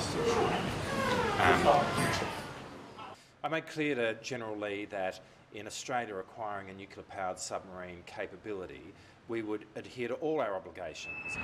Um, I made clear to General Li that in Australia acquiring a nuclear powered submarine capability, we would adhere to all our obligations.